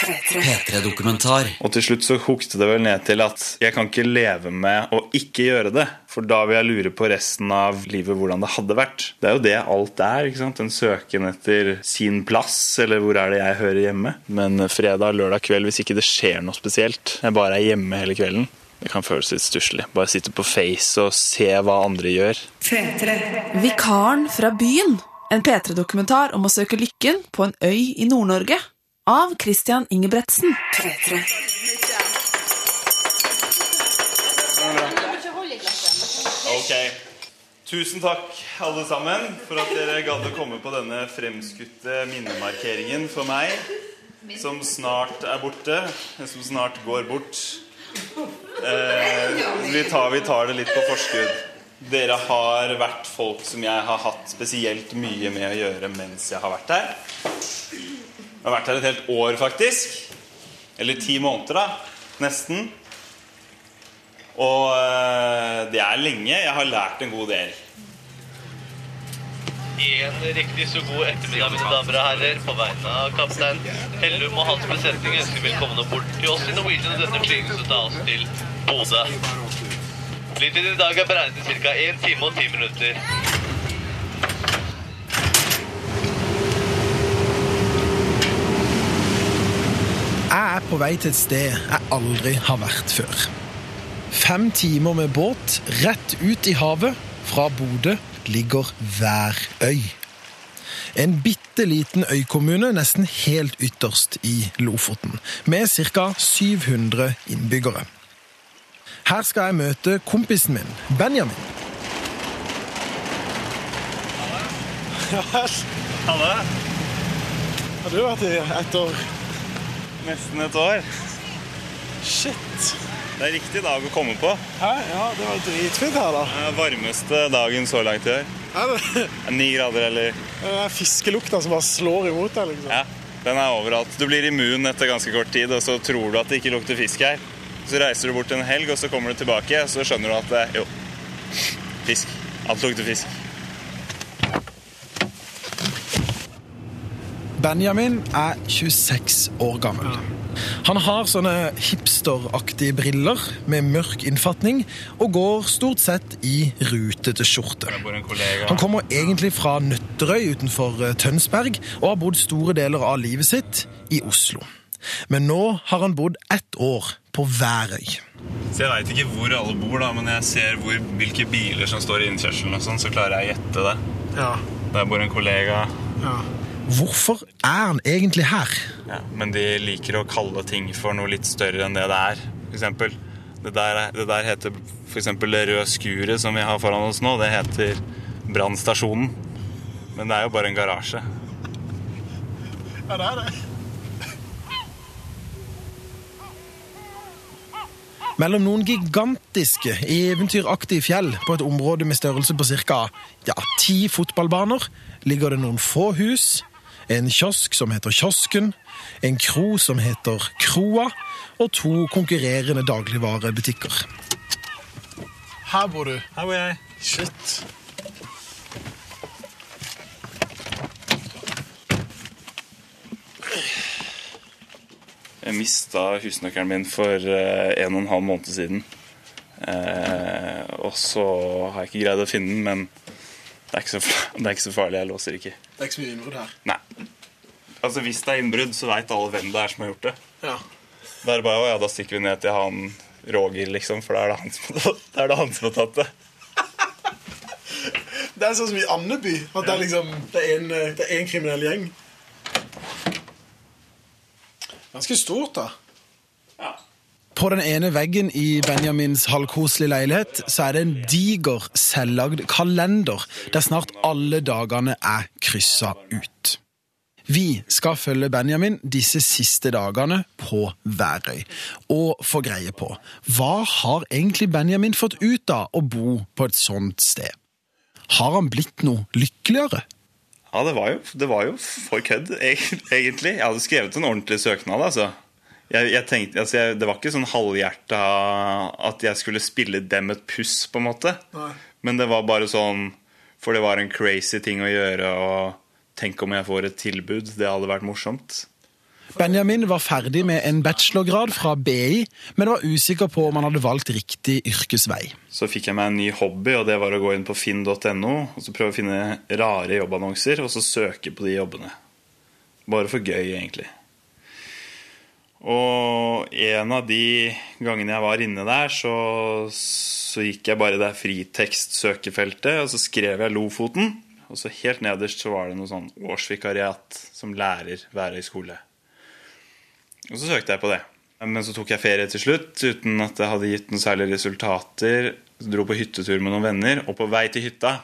P3-dokumentar. Og til slutt så kokte det vel ned til at jeg kan ikke leve med å ikke gjøre det. For da vil jeg lure på resten av livet hvordan det hadde vært. Det er jo det alt er. ikke sant? En søken etter sin plass, eller hvor er det jeg hører hjemme. Men fredag, lørdag kveld, hvis ikke det skjer noe spesielt, jeg bare er hjemme hele kvelden, det kan føles litt stusslig. Bare sitte på Face og se hva andre gjør. Vikaren fra byen. En P3-dokumentar om å søke lykken på en øy i Nord-Norge. Av Christian Ingebretsen. Ok. Tusen takk, alle sammen, for at dere gadd å komme på denne fremskutte minnemarkeringen for meg, som snart er borte, som snart går bort. Eh, vi, tar, vi tar det litt på forskudd. Dere har vært folk som jeg har hatt spesielt mye med å gjøre mens jeg har vært her. Jeg har vært her et helt år, faktisk. Eller ti måneder, da. Nesten. Og eh, det er lenge. Jeg har lært en god del. En riktig så god ettermiddag, mine damer og herrer. På vegne av kaptein Hellum og hans besetning ønsker velkommen bort til oss i Norwegian og denne flygelsen tar oss til Bodø. Flytiden i dag er beregnet til ca. 1 time og 10 minutter. Jeg er på vei til et sted jeg aldri har vært før. Fem timer med båt rett ut i havet. Fra Bodø ligger hver øy. En bitte liten øykommune nesten helt ytterst i Lofoten, med ca. 700 innbyggere. Her skal jeg møte kompisen min, Benjamin. Hallo. Hallo. Har du vært i ett år? Nesten et år. Shit. Det er riktig dag å komme på. Hæ? Ja, det var dritfint her, da. Det er varmeste dagen så langt i år. Er det Ni grader, eller Det er fiskelukta som bare slår imot deg, liksom? Ja, den er overalt. Du blir immun etter ganske kort tid, og så tror du at det ikke lukter fisk her. Så reiser du bort en helg, og så kommer du tilbake, og så skjønner du at det, jo, fisk. Alt lukter fisk. Benjamin er 26 år gammel. Han har sånne hipsteraktige briller med mørk innfatning og går stort sett i rutete skjorte. Jeg bor en kollega. Han kommer egentlig fra Nøtterøy utenfor eh, Tønsberg og har bodd store deler av livet sitt i Oslo. Men nå har han bodd ett år på Værøy. Så jeg veit ikke hvor alle bor, da, men jeg ser hvor, hvilke biler som står i innkjørselen, og sånn, så klarer jeg å gjette det. Ja. Der bor en kollega. ja. Hvorfor er han egentlig her? Ja, men de liker å kalle ting for noe litt større enn det det er. For eksempel, det der, det der heter for eksempel det røde skuret som vi har foran oss nå. Det heter brannstasjonen. Men det er jo bare en garasje. ja, det er det. Mellom noen gigantiske, eventyraktige fjell på et område med størrelse på ca. Ja, ti fotballbaner ligger det noen få hus, en kiosk som heter Kiosken, en kro som heter Kroa, og to konkurrerende dagligvarebutikker. Her bor du. Her bor jeg. Shit. Jeg mista husnøkkelen min for eh, en og en halv måned siden. Eh, og så har jeg ikke greid å finne den, men det er, så, det er ikke så farlig. Jeg låser ikke. Det er ikke så mye innbrudd her. Nei. Altså Hvis det er innbrudd, så veit alle hvem det er som har gjort det. Ja. Da er det bare, «Å ja, da stikker vi ned til han Roger, liksom, for da er det han som, det er det han som har tatt det. Det er sånn som i Andeby. At det er liksom Det er en, det er en kriminell gjeng. Ganske stort, da. På den ene veggen i Benjamins halvkoselige leilighet så er det en diger, selvlagd kalender der snart alle dagene er kryssa ut. Vi skal følge Benjamin disse siste dagene på Værøy og få greie på hva har egentlig Benjamin fått ut av å bo på et sånt sted. Har han blitt noe lykkeligere? Ja, det var jo, det var jo for kødd, egentlig. Jeg hadde skrevet en ordentlig søknad, altså. Jeg, jeg tenkte, altså jeg, det var ikke sånn halvhjerta at jeg skulle spille dem et puss, på en måte. Nei. Men det var bare sånn For det var en crazy ting å gjøre, og tenk om jeg får et tilbud. Det hadde vært morsomt. Benjamin var ferdig med en bachelorgrad fra BI, men var usikker på om han hadde valgt riktig yrkesvei. Så fikk jeg meg en ny hobby, og det var å gå inn på finn.no og så prøve å finne rare jobbannonser og så søke på de jobbene. Bare for gøy, egentlig. Og en av de gangene jeg var inne der, så, så gikk jeg bare i det fritekstsøkefeltet, og så skrev jeg Lofoten. Og så helt nederst så var det noe sånn årsvikariat som lærer Værøy skole. Og så søkte jeg på det. Men så tok jeg ferie til slutt uten at det hadde gitt noen særlige resultater. Så dro på hyttetur med noen venner, og på vei til hytta,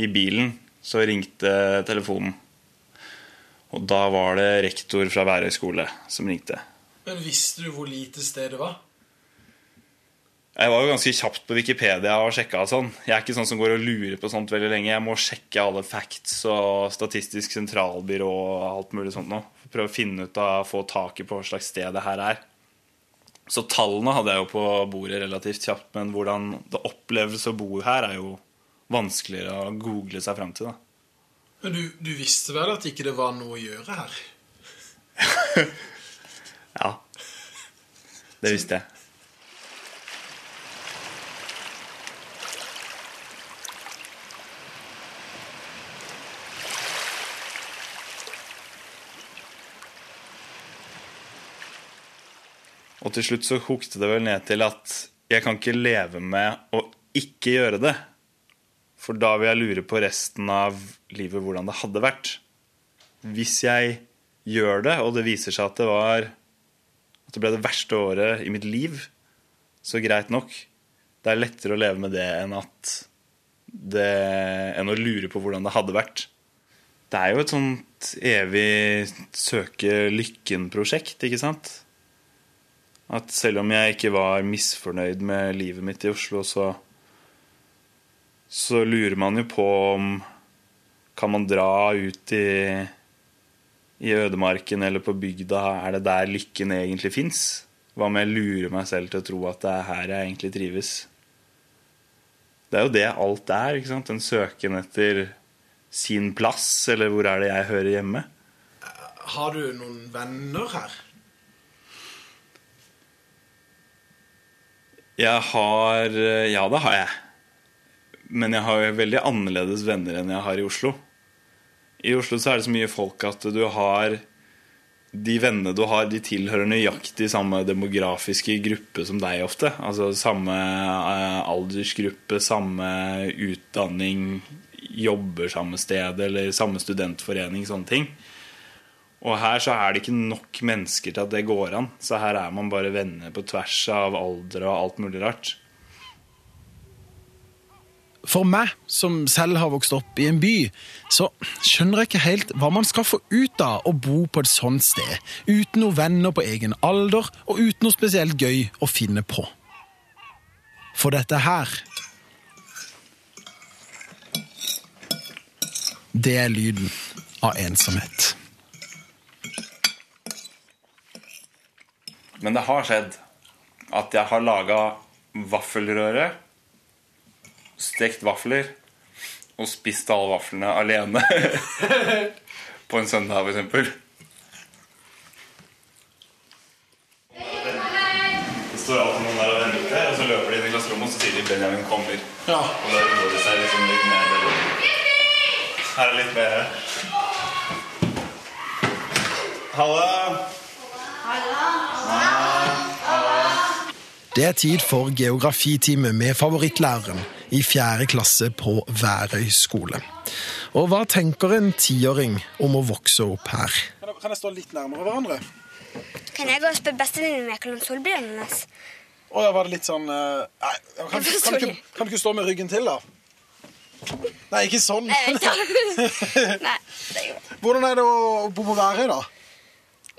i bilen, så ringte telefonen. Og da var det rektor fra Værøy skole som ringte. Men visste du hvor lite sted det var? Jeg var jo ganske kjapt på Wikipedia og sjekka sånn. Jeg er ikke sånn som går og lurer på sånt veldig lenge. Jeg må sjekke alle facts og Statistisk sentralbyrå og alt mulig sånt nå. Prøve å finne ut av, få taket på hva slags sted det her er. Så tallene hadde jeg jo på bordet relativt kjapt, men hvordan det oppleves å bo her, er jo vanskeligere å google seg fram til. da. Men du, du visste vel at ikke det var noe å gjøre her? Det visste jeg. Og til slutt så kokte det vel ned til at jeg kan ikke leve med å ikke gjøre det. For da vil jeg lure på resten av livet hvordan det hadde vært. Hvis jeg gjør det, og det viser seg at det var At det ble det verste året i mitt liv, så greit nok. Det er lettere å leve med det enn at det, enn å lure på hvordan det hadde vært. Det er jo et sånt evig søke lykken-prosjekt, ikke sant? At selv om jeg ikke var misfornøyd med livet mitt i Oslo, så så lurer man jo på om Kan man dra ut i, i ødemarken eller på bygda? Er det der lykken egentlig fins? Hva om jeg lurer meg selv til å tro at det er her jeg egentlig trives? Det er jo det alt er. ikke sant? En søken etter sin plass, eller hvor er det jeg hører hjemme? Har du noen venner her? Jeg har Ja, det har jeg. Men jeg har veldig annerledes venner enn jeg har i Oslo. I Oslo så er det så mye folk at du har De vennene du har, de tilhører nøyaktig samme demografiske gruppe som deg ofte. Altså samme eh, aldersgruppe, samme utdanning, jobber samme sted eller samme studentforening, sånne ting. Og her så er det ikke nok mennesker til at det går an. Så her er man bare venner på tvers av alder og alt mulig rart. For meg, som selv har vokst opp i en by, så skjønner jeg ikke helt hva man skal få ut av å bo på et sånt sted, uten noen venner på egen alder og uten noe spesielt gøy å finne på. For dette her Det er lyden av ensomhet. Men det har skjedd at jeg har laga vaffelrøre, stekt vafler og spist alle vaflene alene på en søndag, eksempel. Det står alltid noen der og venter, og så løper de inn i klasserommet, og så sier de 'Benjamin kommer'. Ja. Og da roer de seg liksom litt ned. Her er litt mer. Halla! Halla! Det er tid for geografitime med favorittlæreren i fjerde klasse på Værøy skole. Og hva tenker en tiåring om å vokse opp her? Kan jeg stå litt nærmere hverandre? Kan jeg gå og spørre bestevenninnen min hvordan solbrillene hennes? Å ja, var det litt sånn eh, Nei, kan, kan, kan, du kan du ikke stå med ryggen til, da? Nei, ikke sånn. Ikke. Nei, det går. Hvordan er det å bo på Værøy, da?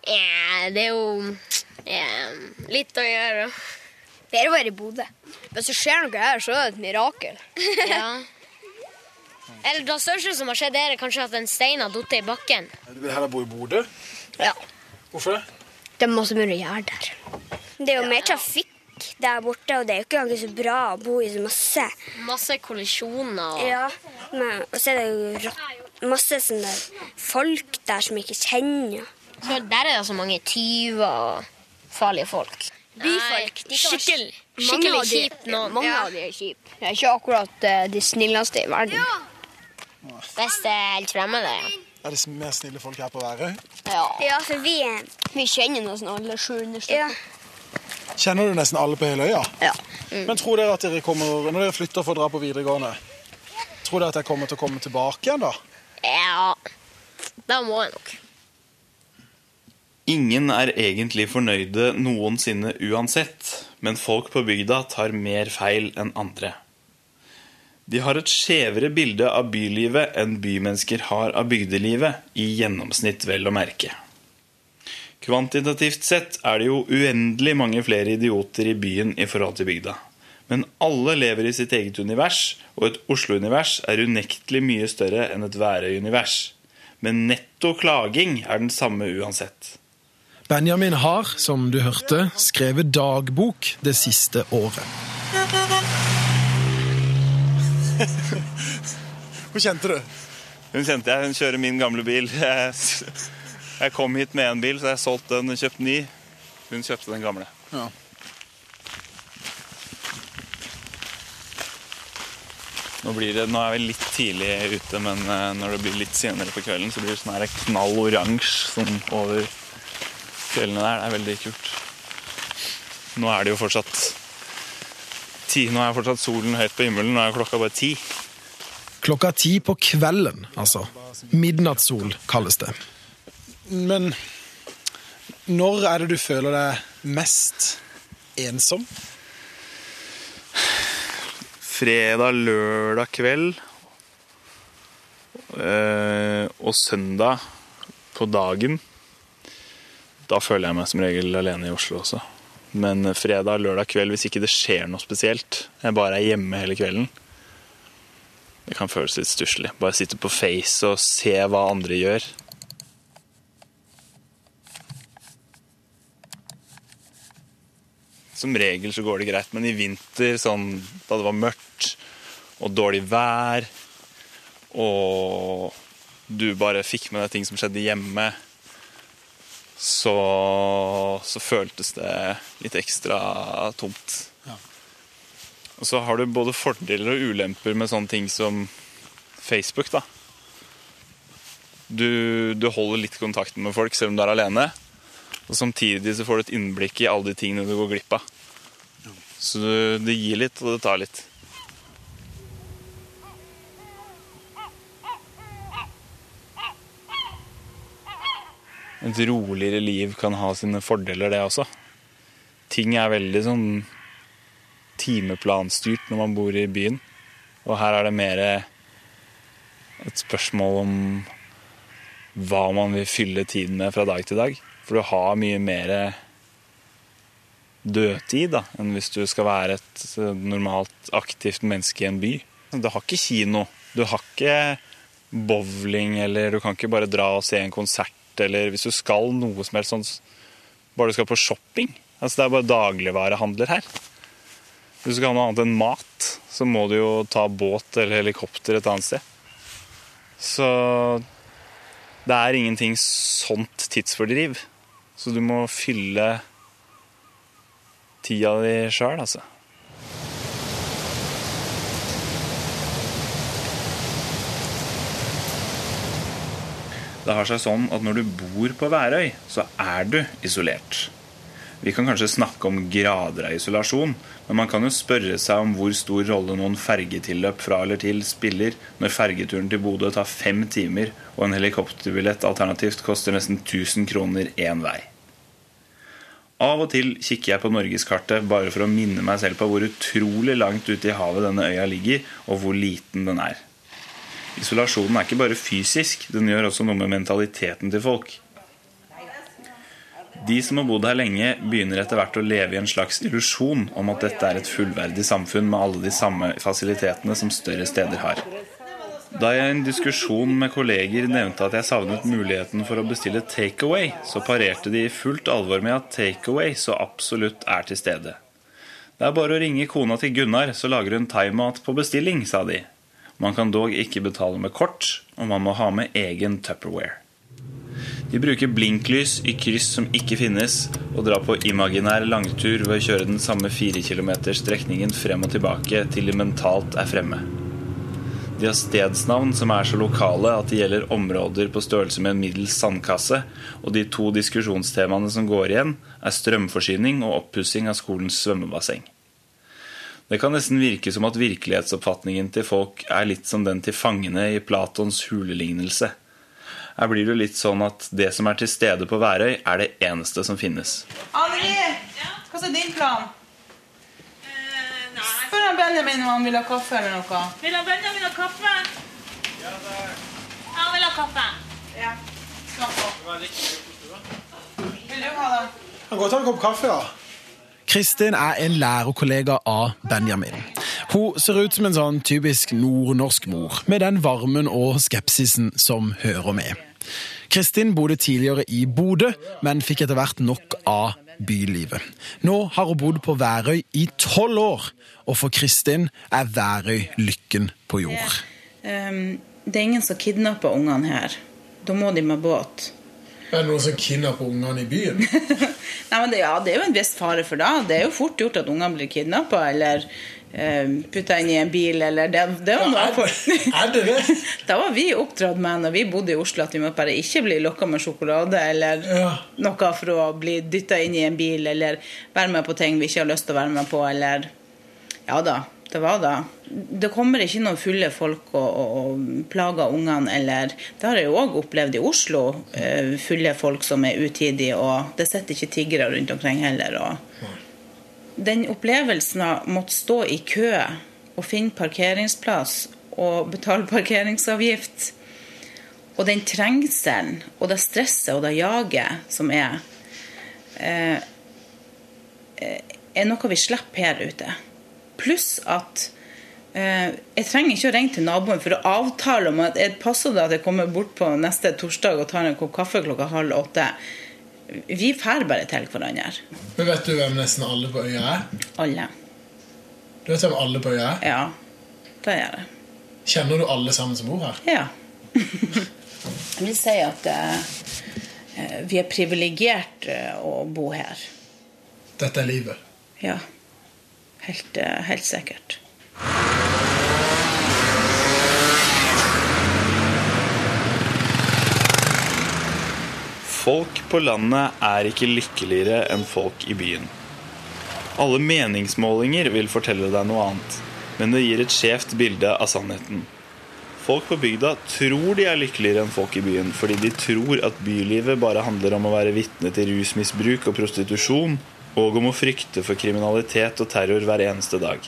Ja, det er jo ja, litt å gjøre. Bedre å være i Bodø. Hvis det skjer noe her, så er det et mirakel. Ja. Eller det største som har skjedd, er kanskje at en stein har falt i bakken. Du vil heller bo i Bodø? Ja. Hvorfor det? Det er masse mulig å gjøre der. Det er jo mer trafikk der borte, og det er jo ikke engang så bra å bo i så masse. Masse kollisjoner. Og... Ja, men, og så er det jo masse sånne folk der som ikke kjenner. Så der er det så mange tyver og farlige folk. Byfolk. Nei, skikkelig de- kjipt noen. Mange av de er kjipe. Det er ikke akkurat eh, de snilleste i verden. Det er helt fremmede. ja. Er det mer snille folk her på Værøy? Ja. Ja, for vi, vi kjenner nesten alle 700 stykker. Kjenner du nesten alle på hele øya? Ja. Men tror dere at dere kommer, når dere flytter for å dra på videregående, tror dere at dere kommer til å komme tilbake igjen da? ja. Da må jeg nok. Ingen er egentlig fornøyde noensinne uansett, men folk på bygda tar mer feil enn andre. De har et skjevere bilde av bylivet enn bymennesker har av bygdelivet, i gjennomsnitt vel å merke. Kvantitativt sett er det jo uendelig mange flere idioter i byen i forhold til bygda. Men alle lever i sitt eget univers, og et Oslo-univers er unektelig mye større enn et Værøy-univers. Men netto klaging er den samme uansett. Benjamin har, som du hørte, skrevet dagbok det siste året. Hvor kjente du? Hun kjente jeg, hun kjører min gamle bil. Jeg, kom hit med en bil, så jeg solgte den og kjøpte ny. Hun kjøpte den gamle. Ja. Nå, blir det, nå er vi litt tidlig ute, men eh, når det blir litt senere på kvelden, så blir det sånn knall oransje sånn over kveldene der. Det er veldig kult. Nå er det jo fortsatt ti, Nå er fortsatt solen høyt på himmelen. Nå er klokka bare ti. Klokka ti på kvelden, altså. Midnattssol kalles det. Men når er det du føler deg mest ensom? fredag, lørdag kveld eh, og søndag på dagen. Da føler jeg meg som regel alene i Oslo også. Men fredag, lørdag kveld, hvis ikke det skjer noe spesielt, jeg bare er hjemme hele kvelden, det kan føles litt stusslig. Bare sitte på Face og se hva andre gjør. Som regel så går det greit, men i vinter, sånn, da det var mørkt og dårlig vær, og du bare fikk med deg ting som skjedde hjemme, så, så føltes det litt ekstra tomt. Og så har du både fordeler og ulemper med sånne ting som Facebook, da. Du, du holder litt kontakten med folk selv om du er alene. Og samtidig så får du et innblikk i alle de tingene du går glipp av. Så det, det gir litt, og det tar litt. Et roligere liv kan ha sine fordeler, det også. Ting er veldig sånn timeplanstyrt når man bor i byen. Og her er det mer et spørsmål om hva man vil fylle tiden med fra dag til dag. For du har mye mer dødtid da, enn hvis du skal være et normalt aktivt menneske i en by. Du har ikke kino, du har ikke bowling, eller du kan ikke bare dra og se en konsert, eller hvis du skal noe som helst sånn, bare du skal på shopping. Altså Det er bare dagligvarehandler her. Hvis du skal ha noe annet enn mat, så må du jo ta båt eller helikopter et annet sted. Så det er ingenting sånt tidsfordriv. Så du må fylle tida di sjøl, altså. Det har seg sånn at når du bor på Værøy, så er du isolert. Vi kan kanskje snakke om grader av isolasjon, men man kan jo spørre seg om hvor stor rolle noen fergetilløp fra eller til spiller når fergeturen til Bodø tar fem timer og en helikopterbillett alternativt koster nesten 1000 kroner én vei. Av og til kikker jeg på norgeskartet bare for å minne meg selv på hvor utrolig langt ute i havet denne øya ligger, og hvor liten den er. Isolasjonen er ikke bare fysisk, den gjør også noe med mentaliteten til folk. De som har bodd her lenge, begynner etter hvert å leve i en slags illusjon om at dette er et fullverdig samfunn med alle de samme fasilitetene som større steder har. Da jeg i en diskusjon med kolleger nevnte at jeg savnet muligheten for å bestille takeaway, så parerte de i fullt alvor med at takeaway så absolutt er til stede. Det er bare å ringe kona til Gunnar, så lager hun thaimat på bestilling, sa de. Man kan dog ikke betale med kort, og man må ha med egen Tupperware. De bruker blinklys i kryss som ikke finnes, og drar på imaginær langtur ved å kjøre den samme 4 km strekningen frem og tilbake til de mentalt er fremme. De har stedsnavn som er så lokale at de gjelder områder på størrelse med en middels sandkasse, og de to diskusjonstemaene som går igjen, er strømforsyning og oppussing av skolens svømmebasseng. Det kan nesten virke som at virkelighetsoppfatningen til folk er litt som den til fangene i Platons hulelignelse. Her blir det litt sånn at det som er til stede på Værøy, er det eneste som finnes. Anneli, hva er din plan? Spør han Benjamin om han vil ha kaffe eller noe. Vil han Benjamin ha kaffe? Ja, han vil ha kaffe. Ja. Skal få. Vil du ha det? Han går og tar en kopp kaffe, ja. Kristin er en lærerkollega av Benjamin. Hun ser ut som en sånn typisk nordnorsk mor, med den varmen og skepsisen som hører med. Kristin bodde tidligere i Bodø, men fikk etter hvert nok av bylivet. Nå har hun bodd på Værøy i tolv år, og for Kristin er Værøy lykken på jord. Ehm, det er ingen som kidnapper ungene her. Da må de med båt. Er det noen som kidnapper ungene i byen? Nei, men det, ja, det er jo en viss fare for det. Det er jo fort gjort at ungene blir kidnappa eller eh, putta inn i en bil, eller det, det var noe er, for er det det? Da var vi oppdratt med når vi bodde i Oslo, at vi måtte bare ikke bli lokka med sjokolade eller Ja. noe for å bli dytta inn i en bil, eller være med på ting vi ikke har lyst til å være med på, eller Ja da, det var det. Det kommer ikke noen fulle folk og, og, og plager ungene, eller Det har jeg jo òg opplevd i Oslo. eh, Fulle folk som er utidige, og det sitter ikke tiggere rundt omkring heller. og den opplevelsen av å måtte stå i kø og finne parkeringsplass og betale parkeringsavgift, og den trengselen og det stresset og det jaget som er, eh, eh, er noe vi slipper her ute. Pluss at jeg trenger ikke å ringe til naboen for å avtale om at jeg passer det at jeg kommer bort på neste torsdag og tar en kopp kaffe klokka halv åtte. Vi drar bare til hverandre. Men vet du hvem nesten alle på øya er? Alle. Du vet hvem alle på øya er? Ja, det gjør jeg. Kjenner du alle sammen som bor her? Ja. Jeg vil si at eh, eh, vi er privilegert eh, å bo her. Dette er livet. Ja. Helt, uh, helt sikkert. Folk på landet er ikke lykkeligere enn folk i byen. Alle meningsmålinger vil fortelle deg noe annet, men det gir et skjevt bilde av sannheten. Folk på bygda tror de er lykkeligere enn folk i byen, fordi de tror at bylivet bare handler om å være vitne til rusmisbruk og prostitusjon, og om å frykte for kriminalitet og terror hver eneste dag.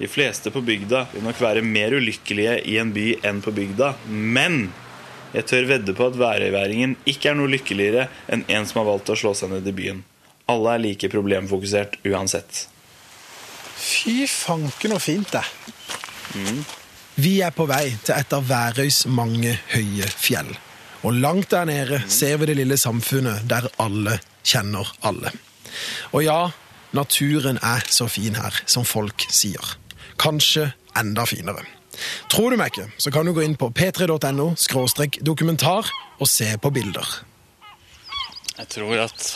De fleste på bygda vil nok være mer ulykkelige i en by enn på bygda, men jeg tør vedde på at værøyværingen ikke er noe lykkeligere enn en som har valgt å slå seg ned i byen. Alle er like problemfokusert uansett. Fy fanken og fint det. Vi er på vei til et av Værøys mange høye fjell. Og langt der nede ser vi det lille samfunnet der alle kjenner alle. Og ja, naturen er så fin her, som folk sier. Kanskje enda finere. Tror du meg ikke, så kan du gå inn på p3.no skråstrek dokumentar og se på bilder. Jeg tror at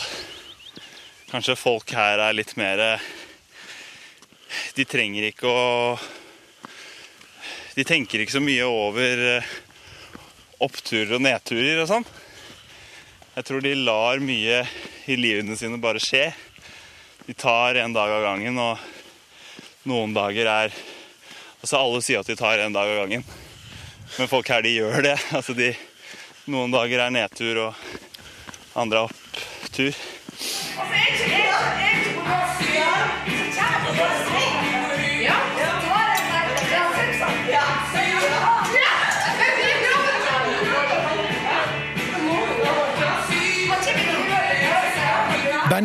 kanskje folk her er litt mer De trenger ikke å De tenker ikke så mye over eh, oppturer og nedturer og sånn. Jeg tror de lar mye i livene sine bare skje. De tar en dag av gangen, og noen dager er Altså Alle sier at de tar en dag av gangen, men folk her, de gjør det. Altså de, Noen dager er nedtur, og andre er opptur.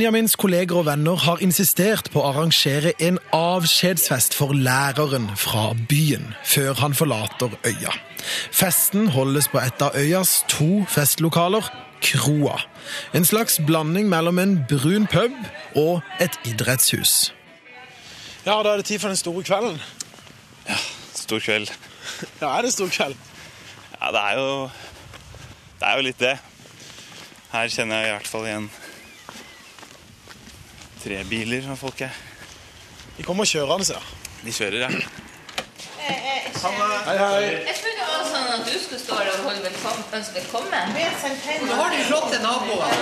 Benjamins kolleger og venner har insistert på å arrangere en avskjedsfest for læreren fra byen før han forlater øya. Festen holdes på et av øyas to festlokaler, Kroa. En slags blanding mellom en brun pub og et idrettshus. Ja, da er det tid for den store kvelden. Ja, Stor kveld. Ja, er det stor kveld? Ja, det er jo Det er jo litt det. Her kjenner jeg i hvert fall igjen tre biler av folk her. De kommer kjørende, ja. De kjører, ja. Hei, hei. Jeg trodde det var sånn at du skulle stå her og holde velkommen, velkommen. Nå har du flotte naboer.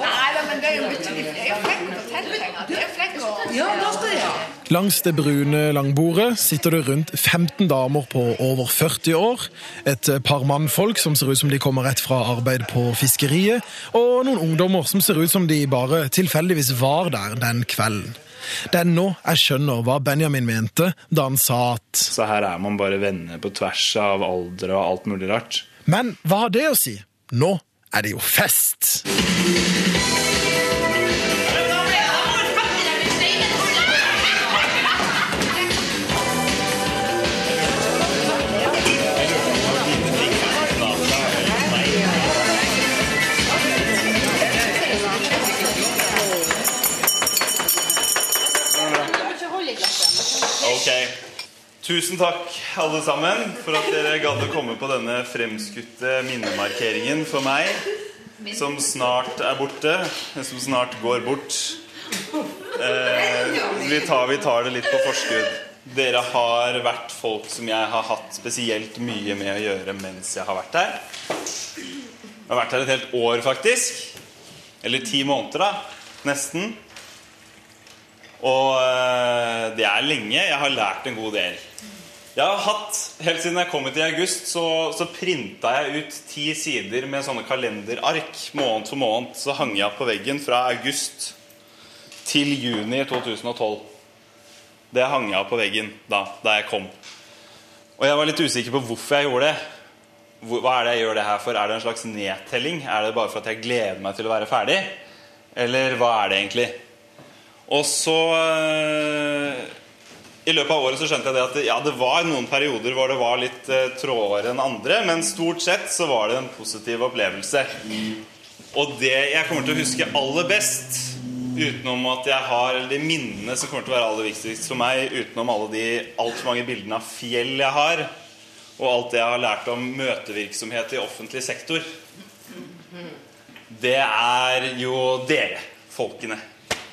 Nei, men det er jo mye de er jo til å telle Ja, da skal jeg. Langs det brune langbordet sitter det rundt 15 damer på over 40 år, et par mannfolk som ser ut som de kommer rett fra arbeid på fiskeriet, og noen ungdommer som ser ut som de bare tilfeldigvis var der den kvelden. Det er nå jeg skjønner hva Benjamin mente da han sa at Så her er man bare venner på tvers av alder og alt mulig rart. Men hva har det å si? Nå er det jo fest! Tusen takk, alle sammen, for at dere gadd å komme på denne fremskutte minnemarkeringen for meg, som snart er borte, som snart går bort. Eh, vi, tar, vi tar det litt på forskudd. Dere har vært folk som jeg har hatt spesielt mye med å gjøre mens jeg har vært her. Jeg har vært her et helt år, faktisk. Eller ti måneder, da. Nesten. Og eh, det er lenge. Jeg har lært en god del. Jeg har hatt, Helt siden jeg kom hit i august, så, så printa jeg ut ti sider med sånne kalenderark. Måned for måned så hang jeg opp på veggen fra august til juni 2012. Det hang jeg opp på veggen da, da jeg kom. Og jeg var litt usikker på hvorfor jeg gjorde det. Hva er det jeg gjør det her for? Er det en slags nedtelling? Er det bare for at jeg gleder meg til å være ferdig? Eller hva er det egentlig? Og så eh, I løpet av året så skjønte jeg det at ja, det var noen perioder hvor det var litt eh, trådere enn andre, men stort sett så var det en positiv opplevelse. Og det jeg kommer til å huske aller best, utenom at jeg har de minnene som kommer til å være aller viktigst for meg, utenom alle de altfor mange bildene av fjell jeg har, og alt det jeg har lært om møtevirksomhet i offentlig sektor, det er jo dere, folkene.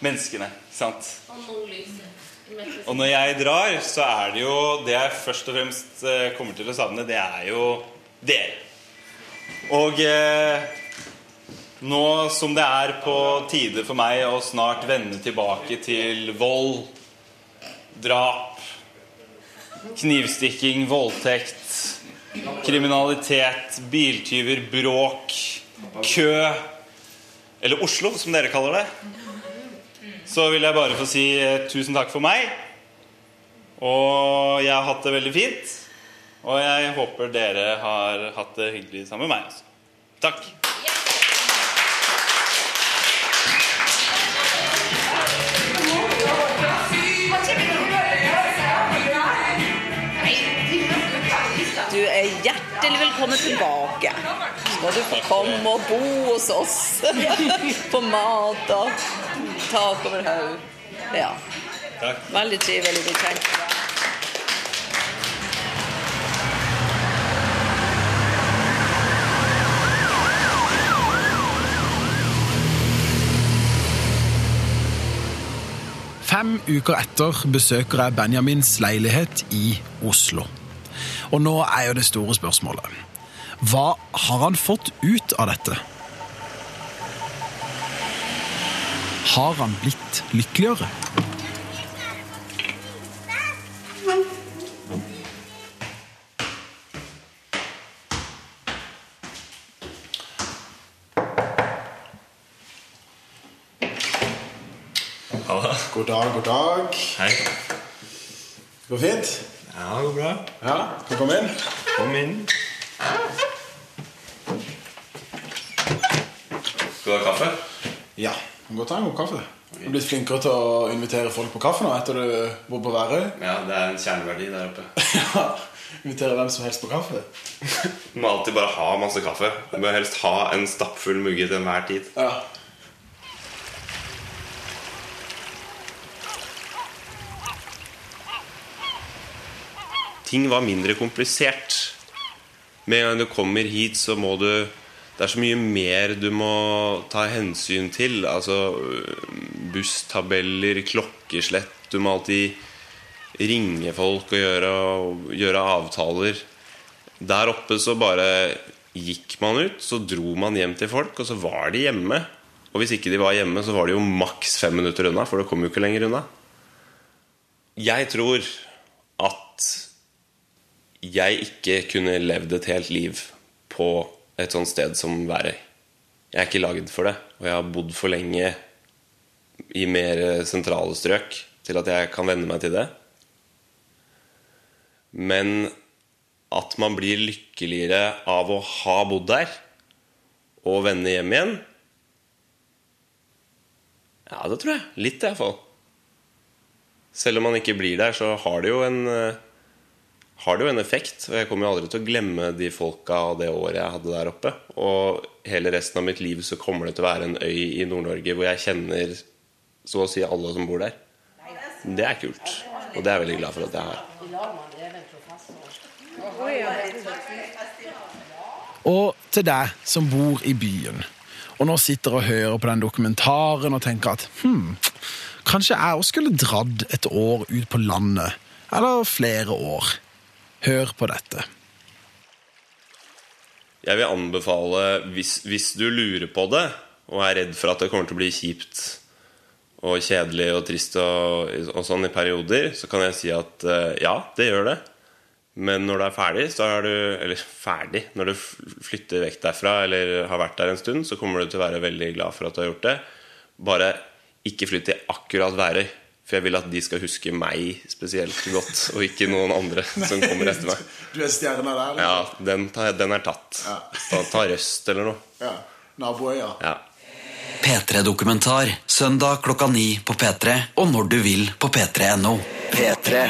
Menneskene. Sant? Og når jeg drar, så er det jo Det jeg først og fremst eh, kommer til å savne, det er jo dere. Og eh, nå som det er på tide for meg å snart vende tilbake til vold, drap, knivstikking, voldtekt, kriminalitet, biltyver, bråk, kø Eller Oslo, som dere kaller det så vil jeg bare få si eh, tusen takk for meg. Og jeg har hatt det veldig fint. Og jeg håper dere har hatt det hyggelig sammen med meg også. Takk. Du er hjertelig velkommen tilbake. Skal du få komme og bo hos oss. På mat og tak over hodet. Ja. Takk. Veldig trivelig å bli kjent med deg. Fem uker etter besøker jeg Benjamins leilighet i Oslo. Og nå er jo det store spørsmålet. Hva har han fått ut av dette? Har han blitt lykkeligere? God dag, god dag. Hei. Det går fint? Ja, det går bra. Ja, kan komme inn? Kom inn. Skal du ha kaffe? Ja, Du kan godt ta en god kaffe. Du er blitt flinkere til å invitere folk på kaffe nå etter du bor på Værøy. Ja, det er en kjerneverdi der oppe. Ja, Invitere hvem som helst på kaffe. Du må alltid bare ha masse kaffe. Du bør helst ha en stappfull mugge til enhver tid. Ja. Ting var mindre komplisert. Med en gang du kommer hit, så må du Det er så mye mer du må ta hensyn til. Altså busstabeller, klokkeslett Du må alltid ringe folk og gjøre, gjøre avtaler. Der oppe så bare gikk man ut, så dro man hjem til folk, og så var de hjemme. Og hvis ikke de var hjemme, så var de jo maks fem minutter unna, for det kom jo ikke lenger unna. Jeg tror at jeg ikke kunne levd et helt liv på et sånt sted som Værøy. Jeg er ikke lagd for det, og jeg har bodd for lenge i mer sentrale strøk til at jeg kan venne meg til det. Men at man blir lykkeligere av å ha bodd der og vende hjem igjen Ja, det tror jeg. Litt, iallfall. Selv om man ikke blir der, så har det jo en eh, har det jo en effekt. Og jeg kommer jo aldri til å glemme de folka og det året jeg hadde der oppe. Og hele resten av mitt liv så kommer det til å være en øy i Nord-Norge hvor jeg kjenner så å si alle som bor der. Det er kult. Og det er jeg veldig glad for at jeg har. Og til deg som bor i byen, og nå sitter og hører på den dokumentaren og tenker at hm, kanskje jeg også skulle dratt et år ut på landet. Eller flere år. Hør på dette. Jeg vil anbefale, hvis, hvis du lurer på det, og er redd for at det kommer til å bli kjipt og kjedelig og trist og, og sånn i perioder, så kan jeg si at eh, ja, det gjør det. Men når du er ferdig, så er du Eller ferdig Når du flytter vekk derfra eller har vært der en stund, så kommer du til å være veldig glad for at du har gjort det. Bare ikke flytt til akkurat Værøy. For jeg vil at de skal huske meg spesielt godt, og ikke noen andre som kommer etter meg. Du er stjerna der? Ja, den, tar- den er tatt. Ta, ta Røst eller noe. ja. Naboøya. Ja. P3-dokumentar søndag klokka ni på P3 og når du vil på p3.no. P3.